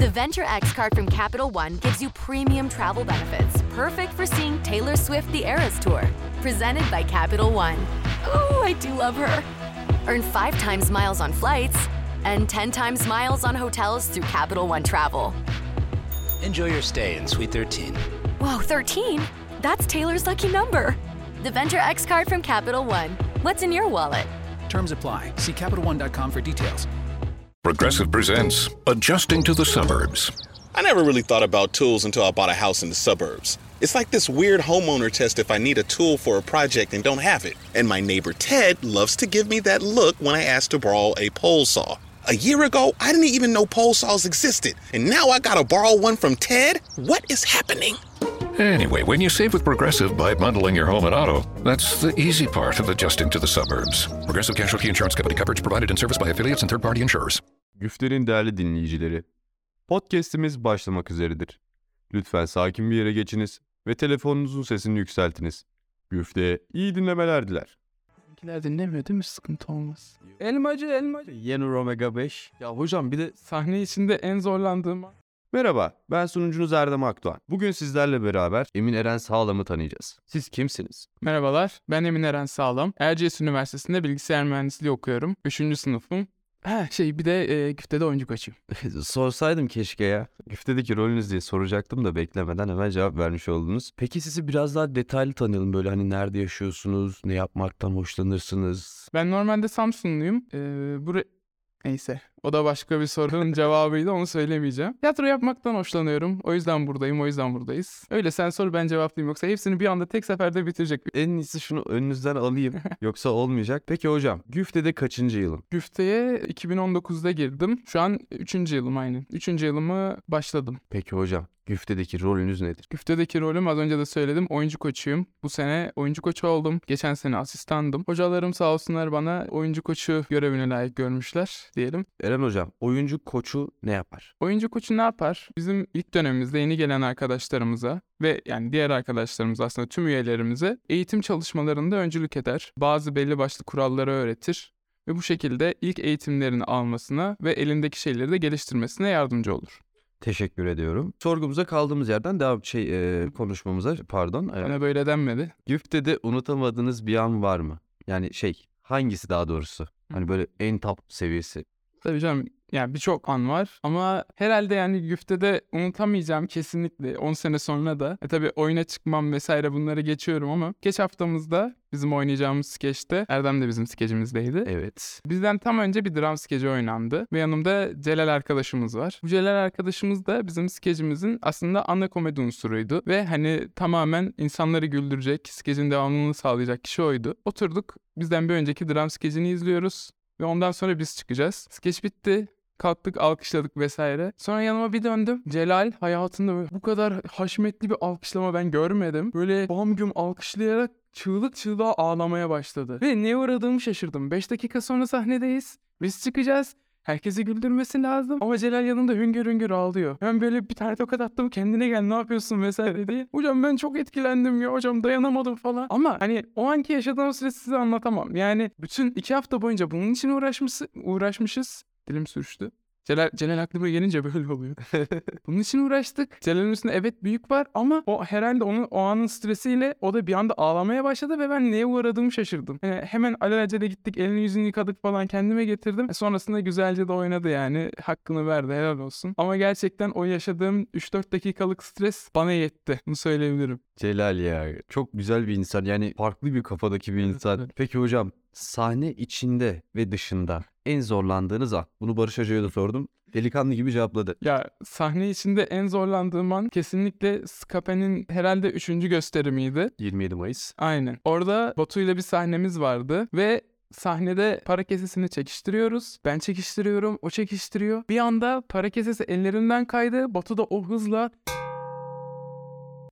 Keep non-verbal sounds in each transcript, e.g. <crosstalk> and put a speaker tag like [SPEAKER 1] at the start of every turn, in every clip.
[SPEAKER 1] The Venture X card from Capital One gives you premium travel benefits, perfect for seeing Taylor Swift the Eras Tour. Presented by Capital One. Oh, I do love her. Earn five times miles on flights and 10 times miles on hotels through Capital One Travel.
[SPEAKER 2] Enjoy your stay in Suite 13.
[SPEAKER 1] Whoa, 13? That's Taylor's lucky number. The Venture X card from Capital One. What's in your wallet?
[SPEAKER 3] Terms apply. See CapitalOne.com for details.
[SPEAKER 4] Progressive presents Adjusting to the Suburbs.
[SPEAKER 5] I never really thought about tools until I bought a house in the suburbs. It's like this weird homeowner test if I need a tool for a project and don't have it. And my neighbor Ted loves to give me that look when I ask to borrow a pole saw. A year ago, I didn't even know pole saws existed. And now I gotta borrow one from Ted? What is happening?
[SPEAKER 4] Anyway, when you save with Progressive by bundling your home and auto, that's the easy part of adjusting to the suburbs. Progressive Casualty Insurance Company coverage provided in service by affiliates and third party insurers.
[SPEAKER 6] Güfte'nin değerli dinleyicileri, podcast'imiz başlamak üzeredir. Lütfen sakin bir yere geçiniz ve telefonunuzun sesini yükseltiniz. Güfte'ye iyi dinlemeler diler.
[SPEAKER 7] Bizimkiler dinlemiyor değil mi? Sıkıntı olmaz. Elmacı, elmacı. Yenur Omega 5. Ya hocam bir de sahne içinde en zorlandığım an-
[SPEAKER 6] Merhaba, ben sunucunuz Erdem Akdoğan. Bugün sizlerle beraber Emin Eren Sağlam'ı tanıyacağız. Siz kimsiniz?
[SPEAKER 7] Merhabalar, ben Emin Eren Sağlam. Erciyes Üniversitesi'nde bilgisayar mühendisliği okuyorum. Üçüncü sınıfım. Ha şey bir de e, güftede oyuncu koçuyum. <laughs>
[SPEAKER 6] Sorsaydım keşke ya. Güfte'deki rolünüz diye soracaktım da beklemeden hemen cevap vermiş oldunuz. Peki sizi biraz daha detaylı tanıyalım. Böyle hani nerede yaşıyorsunuz, ne yapmaktan hoşlanırsınız?
[SPEAKER 7] Ben normalde Samsunluyum. Ee, bura... Neyse. O da başka bir sorunun <laughs> cevabıydı onu söylemeyeceğim. Tiyatro yapmaktan hoşlanıyorum. O yüzden buradayım, o yüzden buradayız. Öyle sen sor ben cevaplayayım. Yoksa hepsini bir anda tek seferde bitirecek.
[SPEAKER 6] En iyisi şunu önünüzden alayım. <laughs> Yoksa olmayacak. Peki hocam, Güfte'de kaçıncı yılın?
[SPEAKER 7] Güfteye 2019'da girdim. Şu an 3. yılım aynen. 3. yılımı başladım.
[SPEAKER 6] Peki hocam, Güfte'deki rolünüz nedir?
[SPEAKER 7] Güftedeki rolüm az önce de söyledim. Oyuncu koçuyum. Bu sene oyuncu koçu oldum. Geçen sene asistandım. Hocalarım sağ olsunlar bana oyuncu koçu görevine layık görmüşler diyelim.
[SPEAKER 6] Eren hocam, oyuncu koçu ne yapar?
[SPEAKER 7] Oyuncu koçu ne yapar? Bizim ilk dönemimizde yeni gelen arkadaşlarımıza ve yani diğer arkadaşlarımız aslında tüm üyelerimize eğitim çalışmalarında öncülük eder. Bazı belli başlı kuralları öğretir ve bu şekilde ilk eğitimlerini almasına ve elindeki şeyleri de geliştirmesine yardımcı olur.
[SPEAKER 6] Teşekkür ediyorum. Sorgumuza kaldığımız yerden devam şey e, konuşmamıza pardon.
[SPEAKER 7] Bana böyle denmedi.
[SPEAKER 6] Güfte'de unutamadığınız bir an var mı? Yani şey hangisi daha doğrusu? Hani böyle en top seviyesi.
[SPEAKER 7] Tabii canım yani birçok an var ama herhalde yani güftede unutamayacağım kesinlikle 10 sene sonra da. E tabii oyuna çıkmam vesaire bunları geçiyorum ama geç haftamızda bizim oynayacağımız skeçte Erdem de bizim skecimizdeydi.
[SPEAKER 6] Evet.
[SPEAKER 7] Bizden tam önce bir dram skeci oynandı ve yanımda Celal arkadaşımız var. Bu Celal arkadaşımız da bizim skecimizin aslında ana komedi unsuruydu ve hani tamamen insanları güldürecek, skecin devamlılığını sağlayacak kişi oydu. Oturduk bizden bir önceki dram skecini izliyoruz ve ondan sonra biz çıkacağız. Skeç bitti. Kalktık alkışladık vesaire. Sonra yanıma bir döndüm. Celal hayatında bu kadar haşmetli bir alkışlama ben görmedim. Böyle bam güm alkışlayarak çığlık çığlığa ağlamaya başladı. Ve neye uğradığımı şaşırdım. 5 dakika sonra sahnedeyiz. Biz çıkacağız. Herkesi güldürmesi lazım. Ama Celal yanında hüngür hüngür ağlıyor. Ben böyle bir tane tokat attım kendine gel ne yapıyorsun vesaire diye. Hocam ben çok etkilendim ya hocam dayanamadım falan. Ama hani o anki yaşadığım süreci size anlatamam. Yani bütün iki hafta boyunca bunun için uğraşmış, uğraşmışız. Dilim sürçtü. Celal, Celal aklıma gelince böyle oluyor. <laughs> Bunun için uğraştık. Celal'in üstünde evet büyük var ama o herhalde onun o anın stresiyle o da bir anda ağlamaya başladı ve ben neye uğradığımı şaşırdım. Yani hemen alelacele gittik elini yüzünü yıkadık falan kendime getirdim. E sonrasında güzelce de oynadı yani. Hakkını verdi helal olsun. Ama gerçekten o yaşadığım 3-4 dakikalık stres bana yetti. Bunu söyleyebilirim.
[SPEAKER 6] Celal ya çok güzel bir insan yani farklı bir kafadaki bir insan. Peki hocam sahne içinde ve dışında en zorlandığınız an. Bunu Barış Hoca'ya da sordum. Delikanlı gibi cevapladı.
[SPEAKER 7] Ya sahne içinde en zorlandığım an kesinlikle Skape'nin herhalde 3. gösterimiydi.
[SPEAKER 6] 27 Mayıs.
[SPEAKER 7] Aynen. Orada Batu ile bir sahnemiz vardı ve sahnede para kesesini çekiştiriyoruz. Ben çekiştiriyorum, o çekiştiriyor. Bir anda para kesesi ellerinden kaydı. Batu da o hızla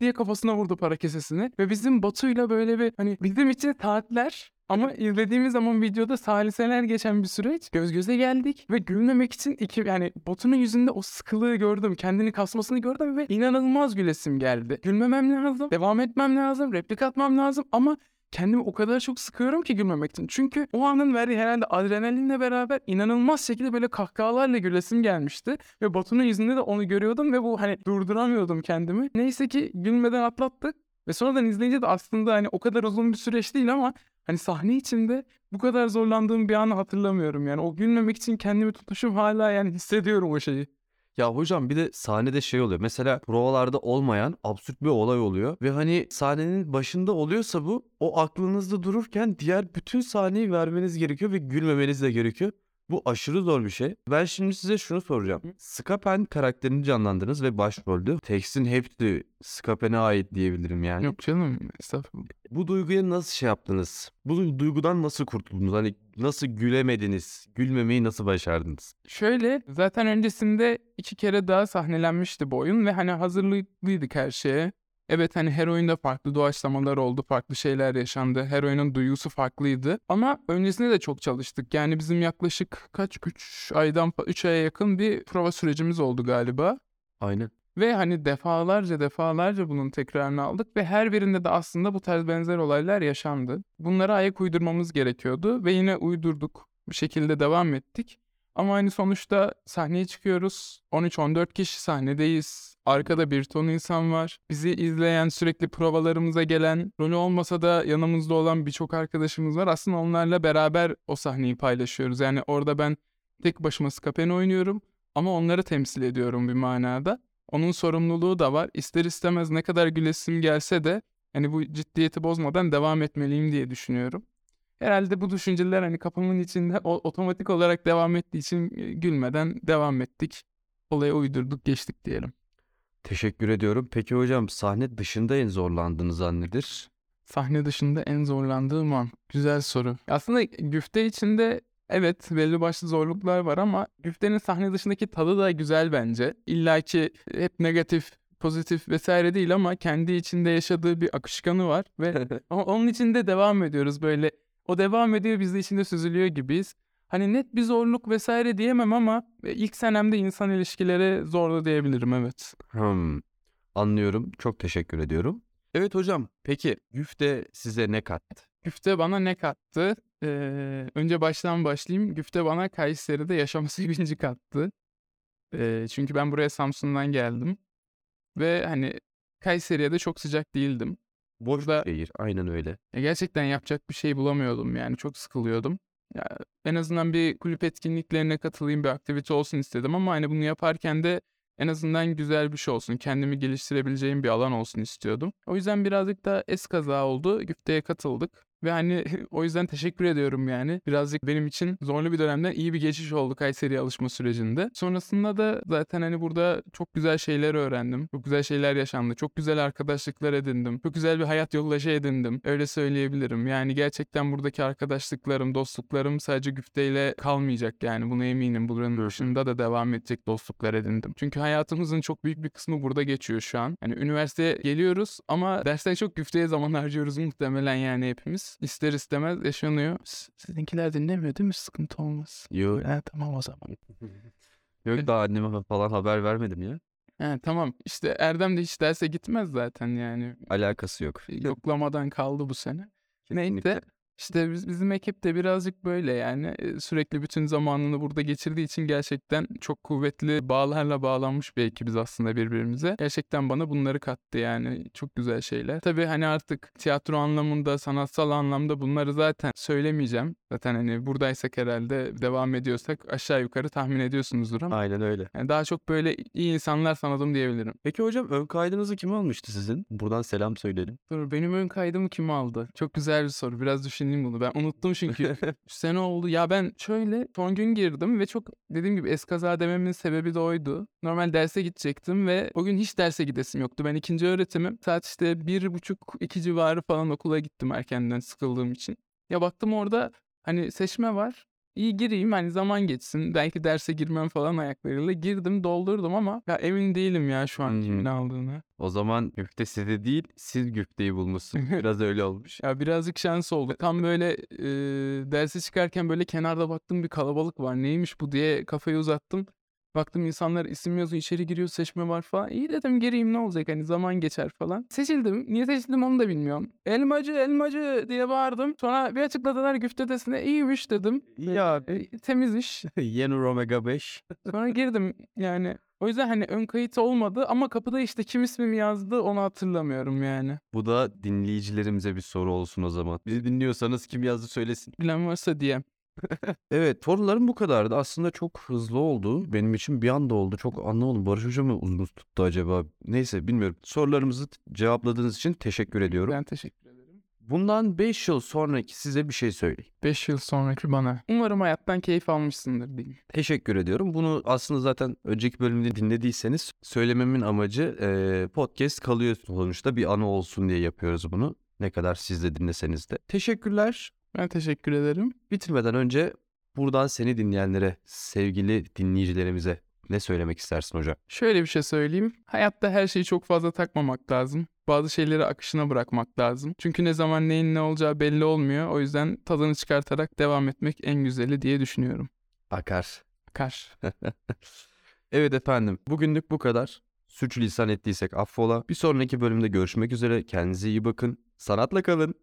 [SPEAKER 7] diye kafasına vurdu para kesesini. Ve bizim Batu'yla böyle bir hani bizim için saatler ama izlediğimiz zaman videoda saliseler geçen bir süreç. Göz göze geldik ve gülmemek için iki yani Batu'nun yüzünde o sıkılığı gördüm. Kendini kasmasını gördüm ve inanılmaz gülesim geldi. Gülmemem lazım, devam etmem lazım, replik atmam lazım ama kendimi o kadar çok sıkıyorum ki gülmemek için. Çünkü o anın verdiği herhalde adrenalinle beraber inanılmaz şekilde böyle kahkahalarla gülesim gelmişti. Ve Batu'nun yüzünde de onu görüyordum ve bu hani durduramıyordum kendimi. Neyse ki gülmeden atlattık. Ve sonradan izleyince de aslında hani o kadar uzun bir süreç değil ama hani sahne içinde bu kadar zorlandığım bir anı hatırlamıyorum. Yani o gülmemek için kendimi tutuşum hala yani hissediyorum o şeyi.
[SPEAKER 6] Ya hocam bir de sahnede şey oluyor. Mesela provalarda olmayan absürt bir olay oluyor. Ve hani sahnenin başında oluyorsa bu o aklınızda dururken diğer bütün sahneyi vermeniz gerekiyor ve gülmemeniz de gerekiyor. Bu aşırı zor bir şey. Ben şimdi size şunu soracağım. Skapen karakterini canlandırdınız ve başroldü. Tekstin hepsi Skapen'e ait diyebilirim yani.
[SPEAKER 7] Yok canım estağfurullah.
[SPEAKER 6] Bu duyguya nasıl şey yaptınız? Bu duygudan nasıl kurtuldunuz? Hani nasıl gülemediniz? Gülmemeyi nasıl başardınız?
[SPEAKER 7] Şöyle zaten öncesinde iki kere daha sahnelenmişti bu oyun ve hani hazırlıklıydık her şeye. Evet hani her oyunda farklı doğaçlamalar oldu, farklı şeyler yaşandı. Her oyunun duygusu farklıydı. Ama öncesinde de çok çalıştık. Yani bizim yaklaşık kaç 3 aydan 3 aya yakın bir prova sürecimiz oldu galiba.
[SPEAKER 6] Aynen.
[SPEAKER 7] Ve hani defalarca defalarca bunun tekrarını aldık ve her birinde de aslında bu tarz benzer olaylar yaşandı. Bunlara ayak uydurmamız gerekiyordu ve yine uydurduk. Bu şekilde devam ettik. Ama hani sonuçta sahneye çıkıyoruz. 13-14 kişi sahnedeyiz. Arkada bir ton insan var. Bizi izleyen, sürekli provalarımıza gelen, rolü olmasa da yanımızda olan birçok arkadaşımız var. Aslında onlarla beraber o sahneyi paylaşıyoruz. Yani orada ben tek başıma Skapen oynuyorum ama onları temsil ediyorum bir manada. Onun sorumluluğu da var. İster istemez ne kadar gülesim gelse de hani bu ciddiyeti bozmadan devam etmeliyim diye düşünüyorum. Herhalde bu düşünceler hani kafamın içinde otomatik olarak devam ettiği için gülmeden devam ettik. Olaya uydurduk geçtik diyelim.
[SPEAKER 6] Teşekkür ediyorum. Peki hocam sahne dışında en zorlandığınız an nedir?
[SPEAKER 7] Sahne dışında en zorlandığım an. Güzel soru. Aslında güfte içinde evet belli başlı zorluklar var ama güftenin sahne dışındaki tadı da güzel bence. İlla ki hep negatif pozitif vesaire değil ama kendi içinde yaşadığı bir akışkanı var ve <laughs> onun içinde devam ediyoruz böyle. O devam ediyor biz de içinde süzülüyor gibiyiz. Hani net bir zorluk vesaire diyemem ama ilk senemde insan ilişkileri zorlu diyebilirim evet.
[SPEAKER 6] Hmm, anlıyorum. Çok teşekkür ediyorum. Evet hocam. Peki güfte size ne kattı?
[SPEAKER 7] Güfte bana ne kattı? Ee, önce baştan başlayayım. Güfte bana Kayseri'de yaşama <laughs> sevinci kattı. Ee, çünkü ben buraya Samsun'dan geldim. Ve hani Kayseri'ye de çok sıcak değildim.
[SPEAKER 6] Boş bir şehir. Aynen öyle.
[SPEAKER 7] Ya gerçekten yapacak bir şey bulamıyordum yani. Çok sıkılıyordum. Ya en azından bir kulüp etkinliklerine katılayım, bir aktivite olsun istedim ama hani bunu yaparken de en azından güzel bir şey olsun, kendimi geliştirebileceğim bir alan olsun istiyordum. O yüzden birazcık da es kaza oldu. Güfte'ye katıldık. Ve hani <laughs> o yüzden teşekkür ediyorum yani. Birazcık benim için zorlu bir dönemden iyi bir geçiş oldu Kayseri'ye alışma sürecinde. Sonrasında da zaten hani burada çok güzel şeyler öğrendim. Çok güzel şeyler yaşandı. Çok güzel arkadaşlıklar edindim. Çok güzel bir hayat yoldaşı edindim. Öyle söyleyebilirim. Yani gerçekten buradaki arkadaşlıklarım, dostluklarım sadece güfteyle kalmayacak yani. Buna eminim. Buranın dışında da devam edecek dostluklar edindim. Çünkü hayatımızın çok büyük bir kısmı burada geçiyor şu an. Hani üniversiteye geliyoruz ama dersten çok güfteye zaman harcıyoruz muhtemelen yani hepimiz ister istemez yaşanıyor. Sizinkiler dinlemiyor değil mi? Sıkıntı olmaz.
[SPEAKER 6] Yok.
[SPEAKER 7] Ha, tamam o zaman. <laughs>
[SPEAKER 6] Yok daha anneme falan haber vermedim ya.
[SPEAKER 7] Ha, tamam işte Erdem de hiç derse gitmez zaten yani.
[SPEAKER 6] Alakası yok.
[SPEAKER 7] Yoklamadan kaldı bu sene. Neyse işte biz, bizim ekip de birazcık böyle yani sürekli bütün zamanını burada geçirdiği için gerçekten çok kuvvetli bağlarla bağlanmış bir ekibiz aslında birbirimize. Gerçekten bana bunları kattı yani çok güzel şeyler. Tabii hani artık tiyatro anlamında, sanatsal anlamda bunları zaten söylemeyeceğim. Zaten hani buradaysak herhalde devam ediyorsak aşağı yukarı tahmin ediyorsunuzdur ama.
[SPEAKER 6] Aynen öyle.
[SPEAKER 7] Yani daha çok böyle iyi insanlar sanırım diyebilirim.
[SPEAKER 6] Peki hocam ön kaydınızı kim almıştı sizin? Buradan selam söyleyelim.
[SPEAKER 7] Dur benim ön kaydımı kim aldı? Çok güzel bir soru. Biraz düşüneyim bunu. Ben unuttum çünkü. <laughs> sene oldu. Ya ben şöyle son gün girdim ve çok dediğim gibi eskaza dememin sebebi de oydu. Normal derse gidecektim ve o gün hiç derse gidesim yoktu. Ben ikinci öğretimim. Saat işte bir buçuk iki civarı falan okula gittim erkenden sıkıldığım için. Ya baktım orada Hani seçme var. İyi gireyim hani zaman geçsin. Belki derse girmem falan ayaklarıyla. Girdim doldurdum ama ya emin değilim ya şu an
[SPEAKER 6] Hmm.
[SPEAKER 7] kimin aldığını.
[SPEAKER 6] O zaman güfte size değil siz güfteyi bulmuşsunuz. <laughs> Biraz öyle olmuş.
[SPEAKER 7] Ya birazcık şans oldu. Tam böyle e, derse çıkarken böyle kenarda baktım bir kalabalık var. Neymiş bu diye kafayı uzattım. Baktım insanlar isim yazıyor içeri giriyor seçme var falan. İyi dedim gireyim ne olacak hani zaman geçer falan. Seçildim. Niye seçildim onu da bilmiyorum. Elmacı elmacı diye bağırdım. Sonra bir açıkladılar güftedesine iyiymiş dedim.
[SPEAKER 6] Ya
[SPEAKER 7] E, temiz iş. <laughs>
[SPEAKER 6] Yenur Omega <laughs> 5.
[SPEAKER 7] Sonra girdim yani. O yüzden hani ön kayıt olmadı ama kapıda işte kim ismimi yazdı onu hatırlamıyorum yani.
[SPEAKER 6] Bu da dinleyicilerimize bir soru olsun o zaman. Bizi dinliyorsanız kim yazdı söylesin.
[SPEAKER 7] Bilen varsa diye.
[SPEAKER 6] Evet sorularım bu kadardı. Aslında çok hızlı oldu. Benim için bir anda oldu. Çok anlamadım. Barış Hoca mı uzun tuttu acaba? Neyse bilmiyorum. Sorularımızı cevapladığınız için teşekkür ediyorum.
[SPEAKER 7] Ben teşekkür ederim.
[SPEAKER 6] Bundan 5 yıl sonraki size bir şey söyleyeyim.
[SPEAKER 7] 5 yıl sonraki bana. Umarım hayattan keyif almışsındır diyeyim.
[SPEAKER 6] Teşekkür ediyorum. Bunu aslında zaten önceki bölümde dinlediyseniz söylememin amacı eee, podcast kalıyor sonuçta bir anı olsun diye yapıyoruz bunu. Ne kadar siz de dinleseniz de. Teşekkürler.
[SPEAKER 7] Ben teşekkür ederim.
[SPEAKER 6] Bitirmeden önce buradan seni dinleyenlere, sevgili dinleyicilerimize ne söylemek istersin hocam?
[SPEAKER 7] Şöyle bir şey söyleyeyim. Hayatta her şeyi çok fazla takmamak lazım. Bazı şeyleri akışına bırakmak lazım. Çünkü ne zaman neyin ne olacağı belli olmuyor. O yüzden tadını çıkartarak devam etmek en güzeli diye düşünüyorum.
[SPEAKER 6] Akar.
[SPEAKER 7] Akar. <laughs>
[SPEAKER 6] evet efendim, bugünlük bu kadar. Sürçülisan ettiysek affola. Bir sonraki bölümde görüşmek üzere. Kendinize iyi bakın. Sanatla kalın.